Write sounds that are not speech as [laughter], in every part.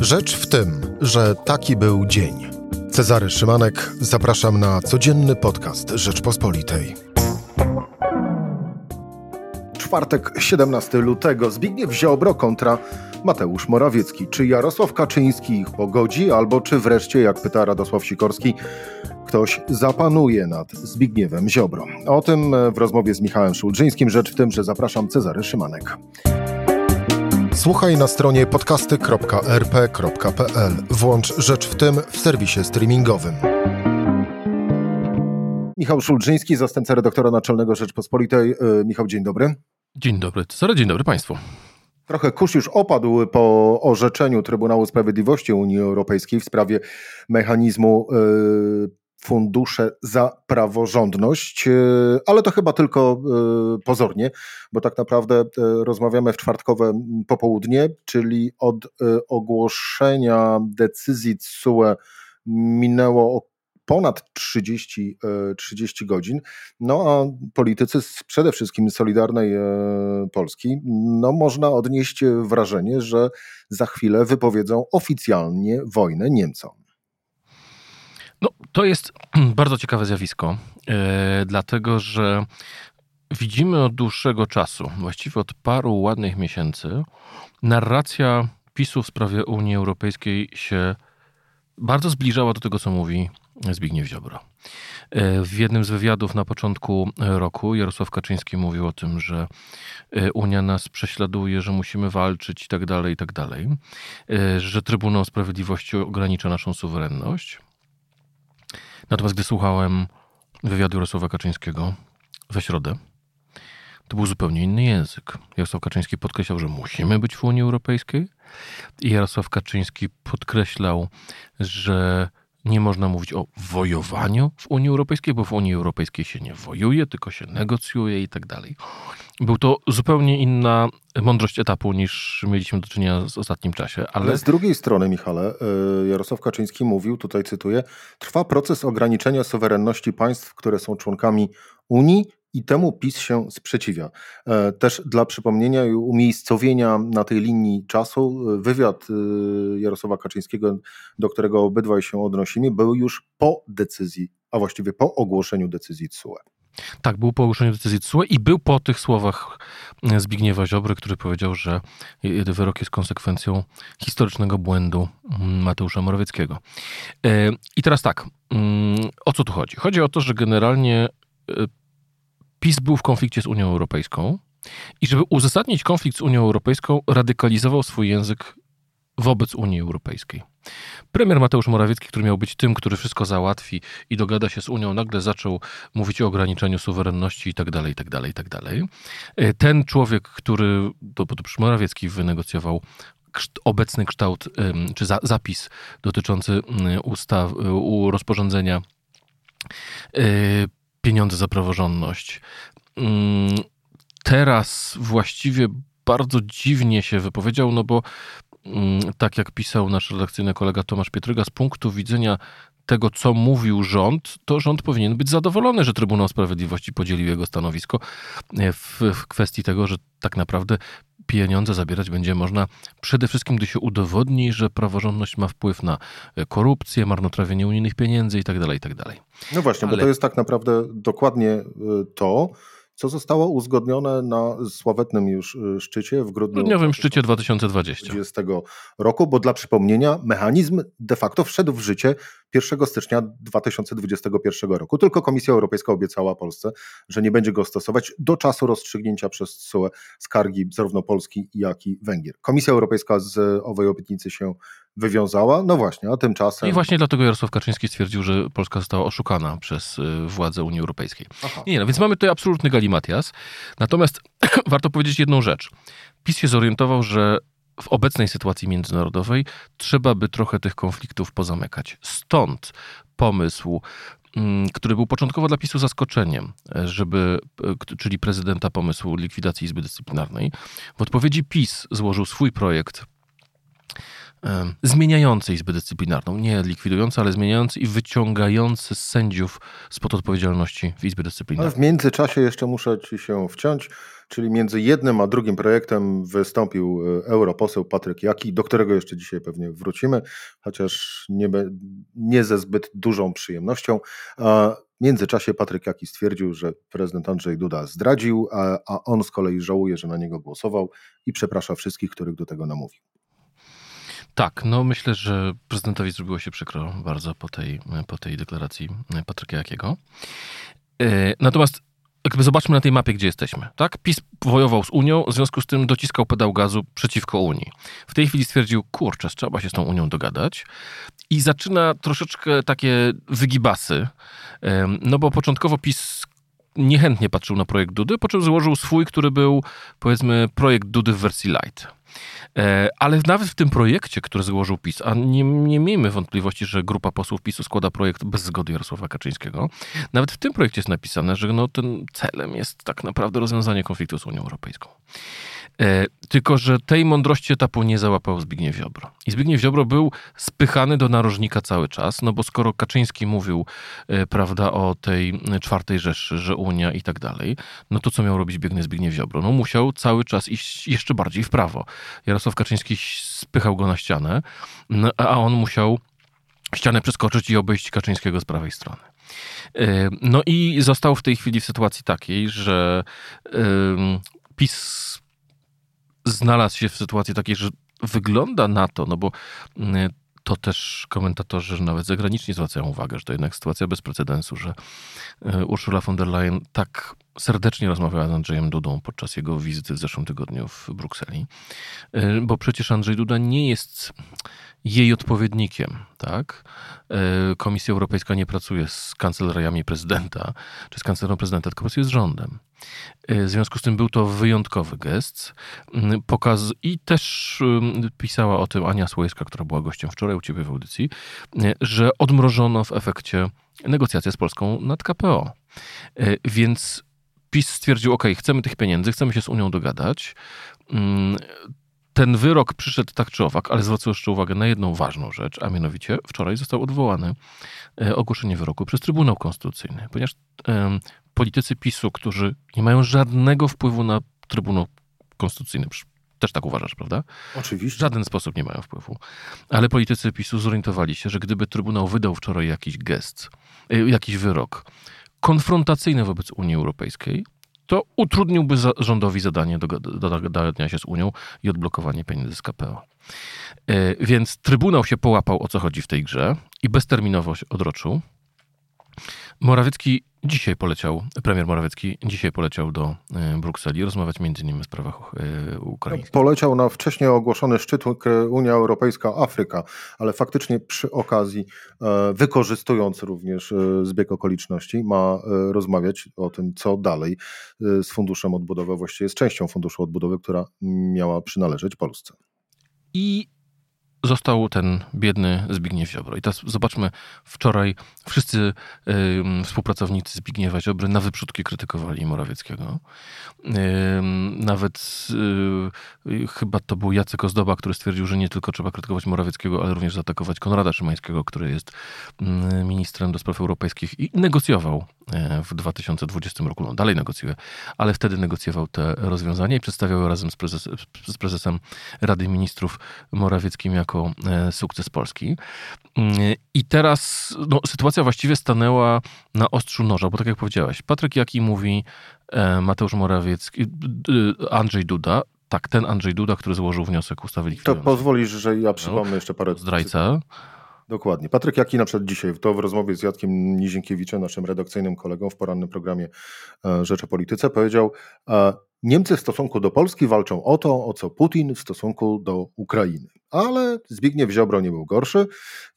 Rzecz w tym, że taki był dzień. Cezary Szymanek, zapraszam na codzienny podcast Rzeczpospolitej. Czwartek, 17 lutego. Zbigniew Ziobro kontra Mateusz Morawiecki. Czy Jarosław Kaczyński ich pogodzi, albo czy wreszcie, jak pyta Radosław Sikorski, ktoś zapanuje nad Zbigniewem Ziobro? O tym w rozmowie z Michałem Szulżyńskim. Rzecz w tym, że zapraszam Cezary Szymanek. Słuchaj na stronie podcasty.rp.pl. Włącz Rzecz w tym w serwisie streamingowym. Michał Szulżyński, zastępca redaktora naczelnego Rzeczpospolitej. Michał, dzień dobry. Dzień dobry, Cezary, dzień dobry Państwu. Trochę kurz już opadł po orzeczeniu Trybunału Sprawiedliwości Unii Europejskiej w sprawie mechanizmu fundusze za praworządność, e, ale to chyba tylko e, pozornie, bo tak naprawdę e, rozmawiamy w czwartkowe popołudnie, czyli od ogłoszenia decyzji TSUE minęło ponad 30, 30 godzin. No a politycy, przede wszystkim Solidarnej Polski, no można odnieść wrażenie, że za chwilę wypowiedzą oficjalnie wojnę Niemcom. No, to jest [clears throat] bardzo ciekawe zjawisko, yy, dlatego że widzimy od dłuższego czasu, właściwie od paru ładnych miesięcy, narracja PiSu w sprawie Unii Europejskiej się bardzo zbliżała do tego, co mówi Zbigniew Ziobro. E, w jednym z wywiadów na początku roku Jarosław Kaczyński mówił o tym, że e, Unia nas prześladuje, że musimy walczyć i tak dalej, i tak dalej, że Trybunał Sprawiedliwości ogranicza naszą suwerenność. Natomiast gdy słuchałem wywiadu Jarosława Kaczyńskiego we środę, to był zupełnie inny język. Jarosław Kaczyński podkreślał, że musimy być w Unii Europejskiej i Jarosław Kaczyński podkreślał, że nie można mówić o wojowaniu w Unii Europejskiej, bo w Unii Europejskiej się nie wojuje, tylko się negocjuje i tak dalej. Był to zupełnie inna mądrość etapu niż mieliśmy do czynienia w ostatnim czasie. Ale... ale z drugiej strony, Michale, y, Jarosław Kaczyński mówił, tutaj cytuję, trwa proces ograniczenia suwerenności państw, które są członkami Unii i temu PiS się sprzeciwia. E, też dla przypomnienia i umiejscowienia na tej linii czasu, e, wywiad e, Jarosława Kaczyńskiego, do którego obydwaj się odnosimy, był już po decyzji, a właściwie po ogłoszeniu decyzji TSUE. Tak, był po ogłoszeniu decyzji TSUE i był po tych słowach Zbigniewa Ziobry, który powiedział, że wyrok jest konsekwencją historycznego błędu mm, Mateusza Morawieckiego. I teraz tak, mm, o co tu chodzi? Chodzi o to, że generalnie PiS był w konflikcie z Unią Europejską i żeby uzasadnić konflikt z Unią Europejską, radykalizował swój język wobec Unii Europejskiej. Premier Mateusz Morawiecki, który miał być tym, który wszystko załatwi i dogada się z Unią, nagle zaczął mówić o ograniczeniu suwerenności i tak dalej, i tak dalej, i tak dalej. E, ten człowiek, który, to, to Morawiecki wynegocjował obecny kształt, czy za, zapis dotyczący ustaw, rozporządzenia e, pieniądze za praworządność. Mm, teraz właściwie bardzo dziwnie się wypowiedział, no bo mm, tak jak pisał nasz redakcyjny kolega Tomasz Pietryga, z punktu widzenia tego, co mówił rząd, to rząd powinien być zadowolony, że Trybunał Sprawiedliwości podzielił jego stanowisko e, w, w kwestii tego, że tak naprawdę pieniądze zabierać będzie można przede wszystkim, gdy się udowodni, że praworządność ma wpływ na e, korupcję, marnotrawienie unijnych pieniędzy itd. Tak itd. Tak no właśnie, Ale... bo to jest tak naprawdę dokładnie e, to, co zostało uzgodnione na sławetnym już szczycie w grudniu. Grudniowym szczycie 2020 roku, bo dla przypomnienia mechanizm de facto wszedł w życie 1 stycznia 2021 roku. Tylko Komisja Europejska obiecała Polsce, że nie będzie go stosować do czasu rozstrzygnięcia przez TSUE skargi zarówno Polski, jak i Węgier. Komisja Europejska z owej obietnicy się wywiązała. No właśnie, a tymczasem. I właśnie dlatego Jarosław Kaczyński stwierdził, że Polska została oszukana przez y, władze Unii Europejskiej. Aha. Nie, no więc mamy tutaj absolutny galimatias. Natomiast [clears throat] warto powiedzieć jedną rzecz. PiS się zorientował, że w obecnej sytuacji międzynarodowej trzeba by trochę tych konfliktów pozamykać. Stąd pomysł mm, który był początkowo dla PiSu zaskoczeniem, żeby, e, czyli prezydenta pomysłu likwidacji Izby Dyscyplinarnej. W odpowiedzi PiS złożył swój projekt zmieniający Izbę Dyscyplinarną. Nie likwidujący, ale zmieniający i wyciągający sędziów spod odpowiedzialności w Izbie Dyscyplinarnej. Ale w międzyczasie jeszcze muszę ci się wciąć. Czyli między jednym a drugim projektem wystąpił e, europoseł Patryk Jaki, do którego jeszcze dzisiaj pewnie wrócimy, chociaż nie, nie ze zbyt dużą przyjemnością. W międzyczasie Patryk Jaki stwierdził, że prezydent Andrzej Duda zdradził, a, a on z kolei żałuje, że na niego głosował i przeprasza wszystkich, których do tego namówił. Tak, no myślę, że prezydentowi zrobiło się przykro bardzo po tej, po tej deklaracji Patryka Jakiego. E, natomiast jakby zobaczmy na tej mapie, gdzie jesteśmy. Tak? PiS wojował z Unią, w związku z tym dociskał pedał gazu przeciwko Unii. W tej chwili stwierdził, kurczę, trzeba się z tą Unią dogadać i zaczyna troszeczkę takie wygibasy, no bo początkowo PiS niechętnie patrzył na projekt Dudy, po czym złożył swój, który był powiedzmy projekt Dudy w wersji light. E, ale nawet w tym projekcie, który złożył PiS, a nie, nie miejmy wątpliwości, że grupa posłów PiSu składa projekt bez zgody Jarosława Kaczyńskiego, nawet w tym projekcie jest napisane, że no, ten celem jest tak naprawdę rozwiązanie konfliktu z Unią Europejską. E, tylko, że tej mądrości etapu nie załapał Zbigniew Ziobro. I Zbigniew Ziobro był spychany do narożnika cały czas, no bo skoro Kaczyński mówił, e, prawda, o tej czwartej Rzeszy, że Unia i tak dalej, no to co miał robić biegny Zbigniew Ziobro? No musiał cały czas iść jeszcze bardziej w prawo. Jarosław Kaczyński spychał go na ścianę, no, a on musiał ścianę przeskoczyć i obejść Kaczyńskiego z prawej strony. E, no i został w tej chwili w sytuacji takiej, że PiS znalazł się w sytuacji takiej, że wygląda na to, no bo mm, to też komentatorzy nawet zagraniczni zwracają uwagę, że to jednak sytuacja bez precedensu, że e, Ursula von der Leyen tak serdecznie rozmawiała z Andrzejem Dudą podczas jego wizyty w zeszłym tygodniu w Brukseli, e, bo przecież Andrzej Duda nie jest jej odpowiednikiem, tak? E, Komisja Europejska nie pracuje z kancelariami prezydenta, czy z kancelarą prezydenta, tylko pracuje z rządem. E, w związku z tym był to wyjątkowy gest. Mm, pokaz... I też mm, pisała o tym Ania Słojska, która była gościem wczoraj u ciebie w audycji, e, że odmrożono w efekcie negocjacje z Polską nad KPO. Więc PiS stwierdził, ok, chcemy tych pieniędzy, chcemy się z Unią dogadać. Ten wyrok przyszedł tak czy owak, ale zwracam jeszcze uwagę na jedną ważną rzecz, a mianowicie wczoraj został odwołany e, ogłoszenie wyroku przez Trybunał Konstytucyjny, ponieważ politycy PiSu, którzy nie mają żadnego wpływu na Trybunał Konstytucyjny, też tak uważasz, prawda? Oczywiście. W żaden sposób nie mają wpływu. Ale politycy PiSu zorientowali się, że gdyby Trybunał wydał wczoraj jakiś gest, e, jakiś wyrok konfrontacyjny wobec Unii Europejskiej, to utrudniłby rządowi zadanie do dogadania się z Unią i odblokowanie pieniędzy z KPO. E, więc Trybunał się połapał o co chodzi w tej grze i bezterminowo odroczył. Morawiecki dzisiaj poleciał, premier Morawiecki dzisiaj poleciał do e, Brukseli rozmawiać między innymi o sprawach e, ukraińskich. Poleciał na wcześniej ogłoszony szczyt Unia Europejska-Afryka, ale faktycznie przy okazji, e, wykorzystując również zbieg okoliczności, ma rozmawiać o tym, co dalej z Funduszem Odbudowy, właściwie z częścią Funduszu Odbudowy, która miała przynależeć Polsce. I został ten biedny Zbigniew Ziobro. I teraz zobaczmy, wczoraj wszyscy y, współpracownicy Zbigniewa Ziobry na wyprzódki krytykowali Morawieckiego. Y, nawet y, chyba to był Jacek Ozdoba, który stwierdził, że nie tylko trzeba krytykować Morawieckiego, ale również zaatakować Konrada Szymańskiego, który jest ministrem do spraw europejskich i negocjował e, w 2020 roku, no dalej negocjuje, ale wtedy negocjował te rozwiązania i przedstawiał razem z, prezes, z prezesem Rady Ministrów Morawieckim jako jako e, sukces Polski. Mm, I teraz no, sytuacja właściwie stanęła na ostrzu noża, bo tak jak powiedziałeś, Patryk Jaki mówi e, Mateusz Morawiecki, Andrzej Duda, tak, ten Andrzej Duda, który złożył wniosek ustawy likwidujący. To pozwolisz, że ja przypomnę jeszcze parę... Zdrajca. Dokładnie. Patryk Jaki na przykład dzisiaj, to w rozmowie z Jackiem Nizinkiewiczem, naszym redakcyjnym kolegą w porannym programie e, Rzeczy Polityce, powiedział, Niemcy w stosunku do Polski walczą o to, o co Putin w stosunku do Ukrainy. Ale Zbigniew Ziobro nie był gorszy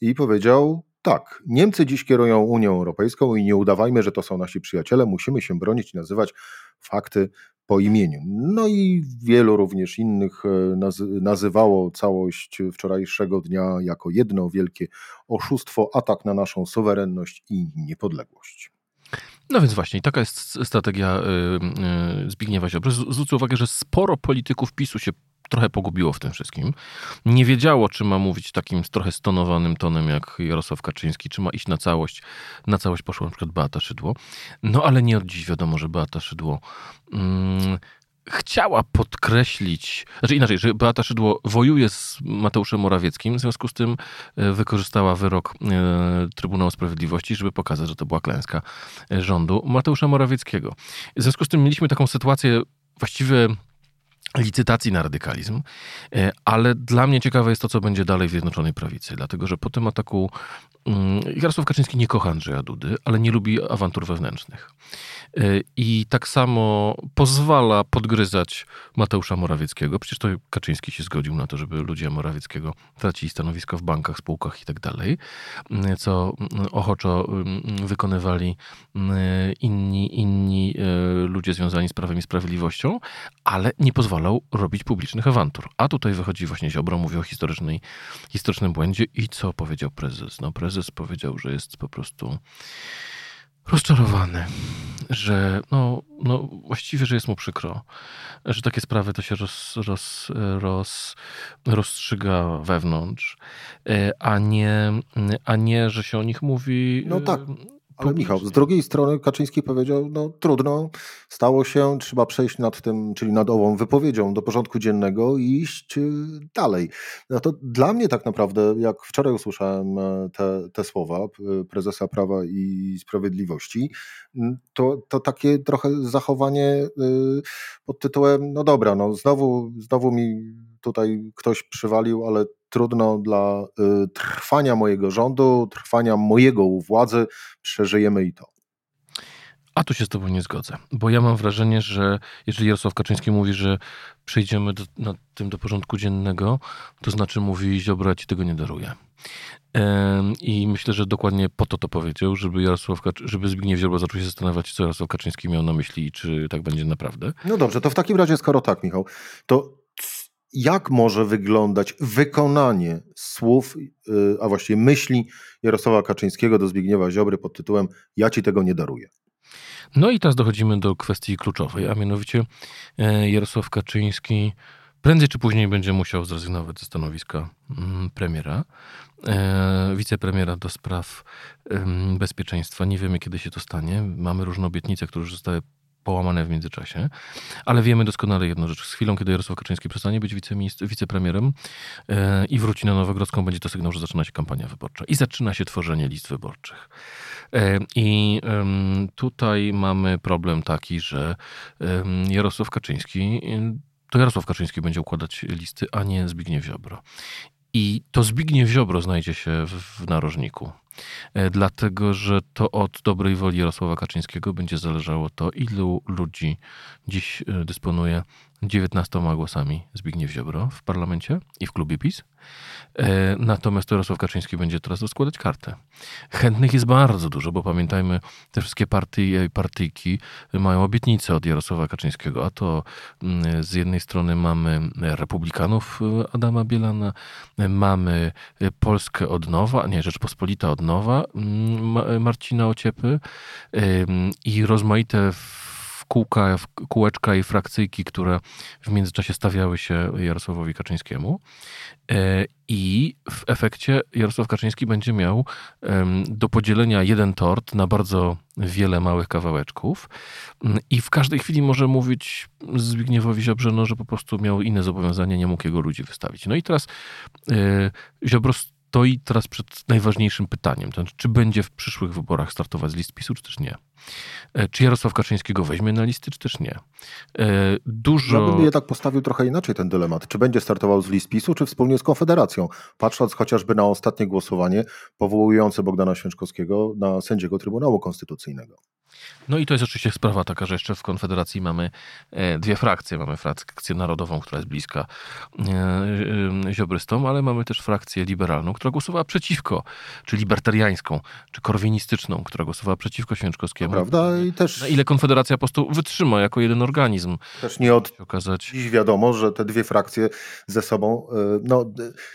i powiedział: Tak, Niemcy dziś kierują Unią Europejską i nie udawajmy, że to są nasi przyjaciele, musimy się bronić i nazywać fakty po imieniu. No i wielu również innych e, nazywało całość wczorajszego dnia jako jedno wielkie oszustwo, atak na naszą suwerenność i niepodległość. No więc właśnie, taka jest strategia y, y, Zbigniewa Ziobry. Zwrócę uwagę, że sporo polityków PiSu się trochę pogubiło w tym wszystkim. Nie wiedziało, czy ma mówić takim trochę stonowanym tonem jak Jarosław Kaczyński, czy ma iść na całość. Na całość poszła na przykład Beata Szydło. No ale nie od dziś wiadomo, że Beata Szydło mm, chciała podkreślić, znaczy inaczej, że Beata Szydło wojuje z Mateuszem Morawieckim, w związku z tym e, wykorzystała wyrok e, Trybunału Sprawiedliwości, żeby pokazać, że to była klęska e, rządu Mateusza Morawieckiego. W związku z tym mieliśmy taką sytuację właściwie licytacji na radykalizm, ale dla mnie ciekawe jest to, co będzie dalej w Zjednoczonej Prawicy, dlatego że po tym ataku Jarosław Kaczyński nie kocha Andrzeja Dudy, ale nie lubi awantur wewnętrznych. Y, i tak samo pozwala podgryzać Mateusza Morawieckiego. Przecież to Kaczyński się zgodził na to, żeby ludzie Morawieckiego tracili stanowiska w bankach, spółkach i tak dalej, y, co y, ochoczo wykonywali inni, inni ludzie związani z Prawem i Sprawiedliwością, ale nie pozwalał robić publicznych awantur. A tutaj wychodzi właśnie Ziobro, mówi o historycznym błędzie i co powiedział prezes? No prezes powiedział, że jest po prostu rozczarowany, że no, no właściwie, że jest mu przykro, że takie sprawy to się roz, roz, roz, rozstrzyga wewnątrz, e, a nie, a nie, że się o nich mówi no tak. Ale Michał, z drugiej strony Kaczyński powiedział, no trudno, stało się, trzeba przejść nad tym, czyli nad ową wypowiedzią do porządku dziennego i iść y, dalej. No to dla mnie tak naprawdę, jak wczoraj usłyszałem e, te, te słowa prezesa Prawa i Sprawiedliwości, to, to takie trochę zachowanie y, pod tytułem, no dobra, no znowu, znowu mi tutaj ktoś przywalił, ale trudno dla y, trwania mojego rządu, trwania mojego u władzy, przeżyjemy i to. A tu się z Tobą nie zgodzę, bo ja mam wrażenie, że jeżeli Jarosław Kaczyński mówi, że przejdziemy do, na tym do porządku dziennego, to znaczy mówi Ziobro, Ci tego nie daruję. I myślę, że dokładnie po to to powiedział, żeby, Jarosław, żeby Zbigniew Ziobro zaczął się zastanawiać, co Jarosław Kaczyński miał na myśli i czy tak będzie naprawdę. No dobrze, to w takim razie, skoro tak, Michał, to jak może wyglądać wykonanie słów, y, a właściwie myśli Jarosława Kaczyńskiego do Zbigniewa Ziobry pod tytułem Ja ci tego nie daruję. No i teraz dochodzimy do kwestii kluczowej, a mianowicie e, Jarosław Kaczyński prędzej czy później będzie musiał zrezygnować ze stanowiska mm, premiera, e, wicepremiera do spraw bezpieczeństwa. Nie wiemy, kiedy się to stanie. Mamy różne obietnice, które już zostały połamane w międzyczasie, ale wiemy doskonale jedną rzecz. Z chwilą, kiedy Jarosław Kaczyński przestanie być wicepremierem e, i wróci na Nowogrodzką, będzie to sygnał, że zaczyna się kampania wyborcza i zaczyna się tworzenie list wyborczych. E, I tutaj mamy problem taki, że Jarosław Kaczyński to Jarosław Kaczyński będzie układać listy, a nie Zbigniew Ziobro. I to Zbigniew Ziobro znajdzie się w narożniku. E, dlatego że to od dobrej woli Jarosława Kaczyńskiego będzie zależało to, ilu ludzi dziś e, dysponuje 19 głosami Zbigniew Ziobro w parlamencie i w klubie PiS. E, natomiast Jarosław Kaczyński będzie teraz rozkładać kartę. Chętnych jest bardzo dużo, bo pamiętajmy, te wszystkie partie i partyjki mają obietnice od Jarosława Kaczyńskiego, a to mm, z jednej strony mamy republikanów Adama Bielana, mamy Polskę od nowa, nie, Rzeczpospolita od nowa mm, Marcina Ociepy i rozmaite kółka, kółeczka i frakcyjki, które w międzyczasie stawiały się Jarosławowi Kaczyńskiemu. E, I w efekcie Jarosław Kaczyński będzie miał do podzielenia jeden tort na bardzo wiele małych kawałeczków. I w każdej chwili może mówić Zbigniewowi Ziobrze, no, że po prostu miał inne zobowiązania, nie mógł jego ludzi wystawić. No i teraz e, Ziobro stoi teraz przed najważniejszym pytaniem. To znaczy, czy będzie w przyszłych wyborach startować z list PiSu, czy też nie. E, czy Jarosław Kaczyński go weźmie na listy, czy też nie? E, dużo... Ja bym je tak postawił trochę inaczej ten dylemat. Czy będzie startował z list PiSu, czy wspólnie z Konfederacją? Patrząc chociażby na ostatnie głosowanie powołujące Bogdana Święczkowskiego na sędziego Trybunału Konstytucyjnego. No i to jest oczywiście sprawa taka, że jeszcze w Konfederacji mamy e, dwie frakcje. Mamy frakcję narodową, która jest bliska ziobrystom, ale mamy też frakcję liberalną, która głosowała przeciwko, czy libertariańską, czy korwinistyczną, która głosowała przeciwko Święczkowskiemu prawda? I też... Na ile Konfederacja po prostu wytrzyma jako jeden organizm. Też nie od okazać. dziś wiadomo, że te dwie frakcje ze sobą e, no,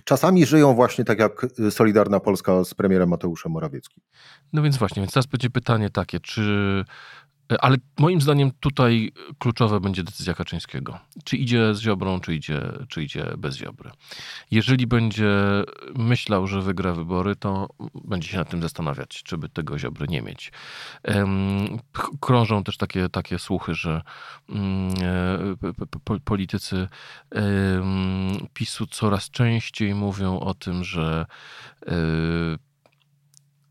czasami żyją właśnie tak jak Solidarna Polska z premierem Mateuszem Morawieckim. No więc właśnie, więc teraz będzie pytanie takie, czy Ale moim zdaniem tutaj kluczowa będzie decyzja Kaczyńskiego. Czy idzie z Ziobrą, czy idzie, czy idzie bez Ziobry. Jeżeli będzie myślał, że wygra wybory, to będzie się nad tym zastanawiać, czy by tego Ziobry nie mieć. Krążą też takie, takie słuchy, że mm, e, politycy PiSu coraz częściej mówią o tym, że e,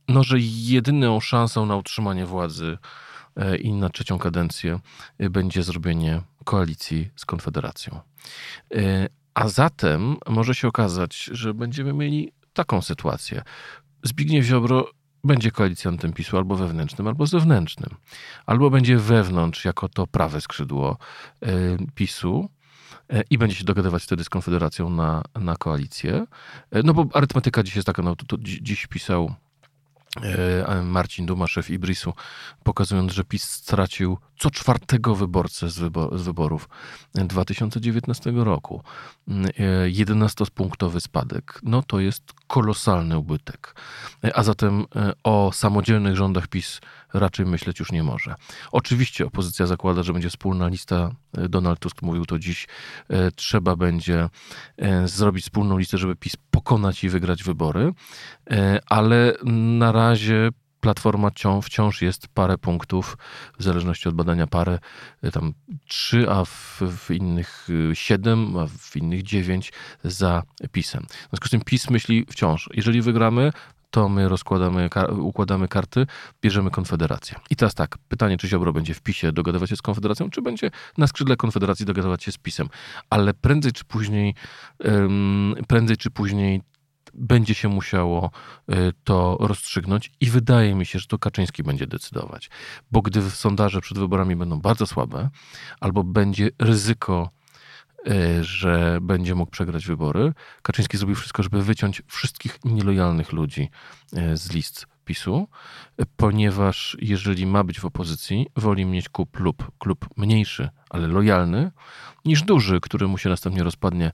no, że jedyną szansą na utrzymanie władzy e, i na trzecią kadencję e, będzie zrobienie koalicji z Konfederacją. E, a zatem może się okazać, że będziemy mieli taką sytuację. Zbigniew Ziobro będzie koalicjantem PiSu albo wewnętrznym, albo zewnętrznym. Albo będzie wewnątrz jako to prawe skrzydło PiSu, i będzie się dogadywać wtedy z Konfederacją na, na koalicję. No bo arytmetyka dziś jest taka, no to, to dziś pisał Marcin Duma, szef Ibrisu, pokazując, że PiS stracił co czwartego wyborcę z, wybor z wyborów 2019 roku. 11-punktowy e, spadek. No to jest kolosalny ubytek. E, a zatem o samodzielnych rządach PiS raczej myśleć już nie może. Oczywiście opozycja zakłada, że będzie wspólna lista. Donald Tusk mówił to dziś. Trzeba będzie zrobić wspólną listę, żeby PiS pokonać i wygrać wybory, ale na razie Platforma wciąż jest parę punktów, w zależności od badania parę, tam trzy, a w, w, innych siedem, a w innych dziewięć za PiSem. W związku z tym PiS myśli wciąż, jeżeli wygramy, to my rozkładamy, układamy karty, bierzemy Konfederację. I teraz tak, pytanie, czy Ziobro będzie w PiSie dogadywać się z Konfederacją, czy będzie na skrzydle Konfederacji dogadywać się z PiSem. Ale prędzej czy później, prędzej czy później będzie się musiało y, to rozstrzygnąć i wydaje mi się, że to Kaczyński będzie decydować. Bo gdy sondaże przed wyborami będą bardzo słabe, albo będzie ryzyko, że będzie mógł przegrać wybory, Kaczyński zrobił wszystko, żeby wyciąć wszystkich nielojalnych ludzi y, z list PiSu, ponieważ jeżeli ma być w opozycji, woli mieć klub lub klub mniejszy, ale lojalny, niż duży, który mu się następnie rozpadnie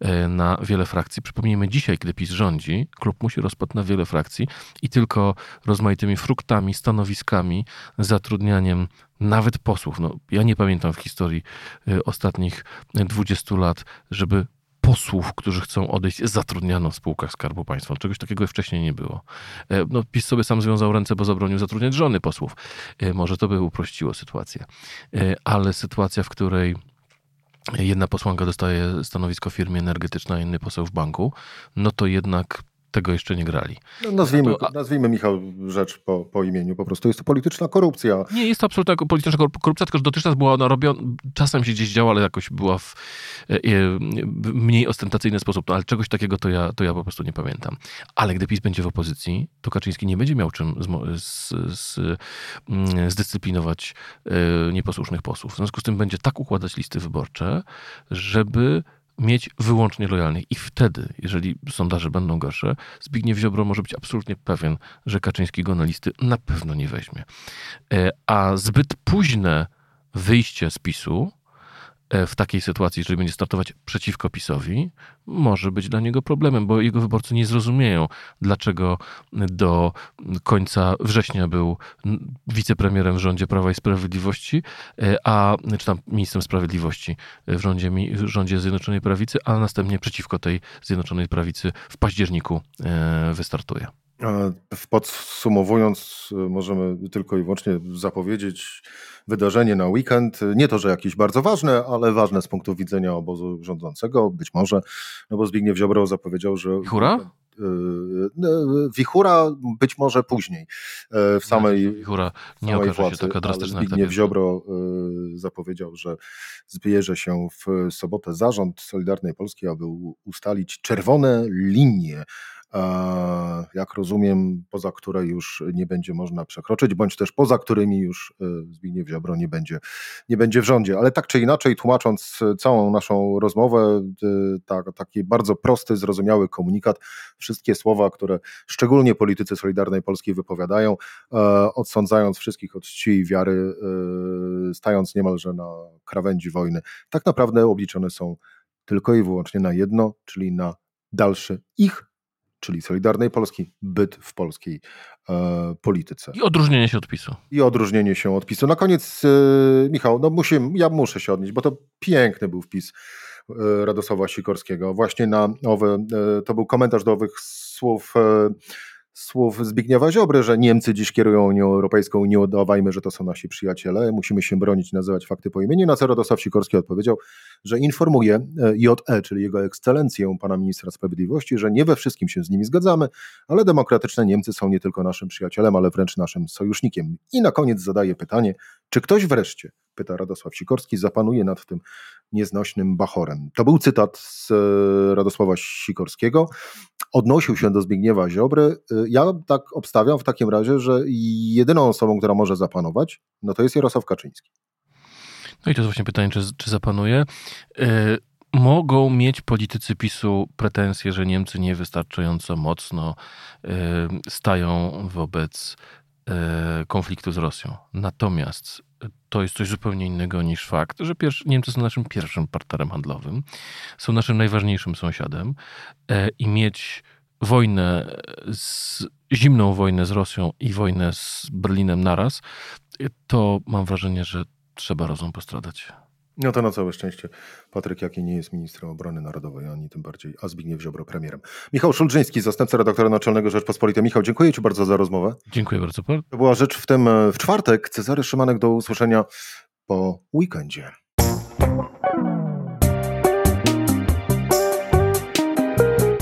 e, na wiele frakcji. Przypomnijmy, dzisiaj, gdy PiS rządzi, klub musi rozpadł na wiele frakcji i tylko rozmaitymi fruktami, stanowiskami, zatrudnianiem nawet posłów. No, ja nie pamiętam w historii e, ostatnich 20 lat, żeby posłów, którzy chcą odejść, zatrudniano w spółkach Skarbu Państwa. Czegoś takiego wcześniej nie było. E, no, PiS sobie sam związał ręce, bo zabronił zatrudniać żony posłów. Może to by uprościło sytuację. Ale sytuacja, w której jedna posłanka dostaje stanowisko w firmie energetycznej, a inny poseł w banku, no to jednak tego jeszcze nie grali. No, nazwijmy, to, a... nazwijmy, Michał, rzecz po, po imieniu. Po prostu jest to polityczna korupcja. Nie, jest to absolutna polityczna korupcja, tylko że dotychczas była ona robiona, czasem się gdzieś działa, ale jakoś była w e, e, mniej ostentacyjny sposób. No, ale czegoś takiego to ja, to ja po prostu nie pamiętam. Ale gdy PiS będzie w opozycji, to Kaczyński nie będzie miał czym z, z, z, mm, zdyscyplinować e, nieposłusznych posłów. W związku z tym będzie tak układać listy wyborcze, żeby mieć wyłącznie lojalnych. I wtedy, jeżeli sondaże będą gorsze, Zbigniew Ziobro może być absolutnie pewien, że Kaczyński go na listy na pewno nie weźmie. E, a zbyt późne wyjście z PiSu w takiej sytuacji, jeżeli będzie startować przeciwko PiSowi, może być dla niego problemem, bo jego wyborcy nie zrozumieją, dlaczego do końca września był wicepremierem w rządzie Prawa i Sprawiedliwości, e, a czy tam ministrem sprawiedliwości w rządzie, w rządzie Zjednoczonej Prawicy, a następnie przeciwko tej Zjednoczonej Prawicy w październiku e, wystartuje. Podsumowując, możemy tylko i wyłącznie zapowiedzieć wydarzenie na weekend. Nie to, że jakieś bardzo ważne, ale ważne z punktu widzenia obozu rządzącego, być może, no bo Zbigniew Ziobro zapowiedział, że. Wichura? Y, y, wichura być może później. Y, w samej. Wichura nie samej władzy, się taka drastyczna. Zbigniew Ziobro zapowiedział, że zbierze się w sobotę zarząd Solidarnej Polski, aby ustalić czerwone linie jak rozumiem, poza które już nie będzie można przekroczyć, bądź też poza którymi już e, Zbigniew Ziobro nie będzie, nie będzie w rządzie. Ale tak czy inaczej, tłumacząc całą naszą rozmowę, tak, taki bardzo prosty, zrozumiały komunikat, wszystkie słowa, które szczególnie politycy Solidarnej Polski wypowiadają, e, odsądzając wszystkich od czci i wiary, e, stając niemalże na krawędzi wojny, tak naprawdę obliczone są tylko i wyłącznie na jedno, czyli na dalszy ich czyli Solidarnej Polski, byt w polskiej e, polityce. I odróżnienie się od PiSu. I odróżnienie się od PiSu. Na koniec, e, Michał, no musi, ja muszę się odnieść, bo to piękny był wpis e, Radosława Sikorskiego. Właśnie na owe, e, to był komentarz do owych słów e, słów Zbigniewa Ziobry, że Niemcy dziś kierują Unią Europejską, nie udawajmy, że to są nasi przyjaciele, musimy się bronić, nazywać fakty po imieniu, na co Radosław Sikorski odpowiedział, że informuje e, JE, czyli jego ekscelencję, pana ministra sprawiedliwości, że nie we wszystkim się z nimi zgadzamy, ale demokratyczne Niemcy są nie tylko naszym przyjacielem, ale wręcz naszym sojusznikiem. I na koniec zadaje pytanie, czy ktoś wreszcie, pyta Radosław Sikorski, zapanuje nad tym nieznośnym bachorem. To był cytat z e, Radosława Sikorskiego odnosił się do Zbigniewa Ziobry. Y, ja tak obstawiam w takim razie, że jedyną osobą, która może zapanować, no to jest Jarosław Kaczyński. No i to jest właśnie pytanie, czy, czy zapanuje. Yy, mogą mieć politycy PiSu pretensje, że Niemcy niewystarczająco mocno stają wobec konfliktu z Rosją. Natomiast to jest coś zupełnie innego niż fakt, że pierwszy, Niemcy są naszym pierwszym partnerem handlowym, są naszym najważniejszym sąsiadem e, i mieć wojnę, z, zimną wojnę z Rosją i wojnę z Berlinem naraz, to mam wrażenie, że trzeba rozum postradać. No to na całe szczęście Patryk Jaki nie jest ministrem obrony narodowej, ani tym bardziej, a Zbigniew Ziobro premierem. Michał Szulżyński, zastępca redaktora naczelnego Rzeczpospolitej. Michał, dziękuję Ci bardzo za rozmowę. Dziękuję bardzo. To była rzecz w tym w czwartek. Cezary Szymanek do usłyszenia po weekendzie.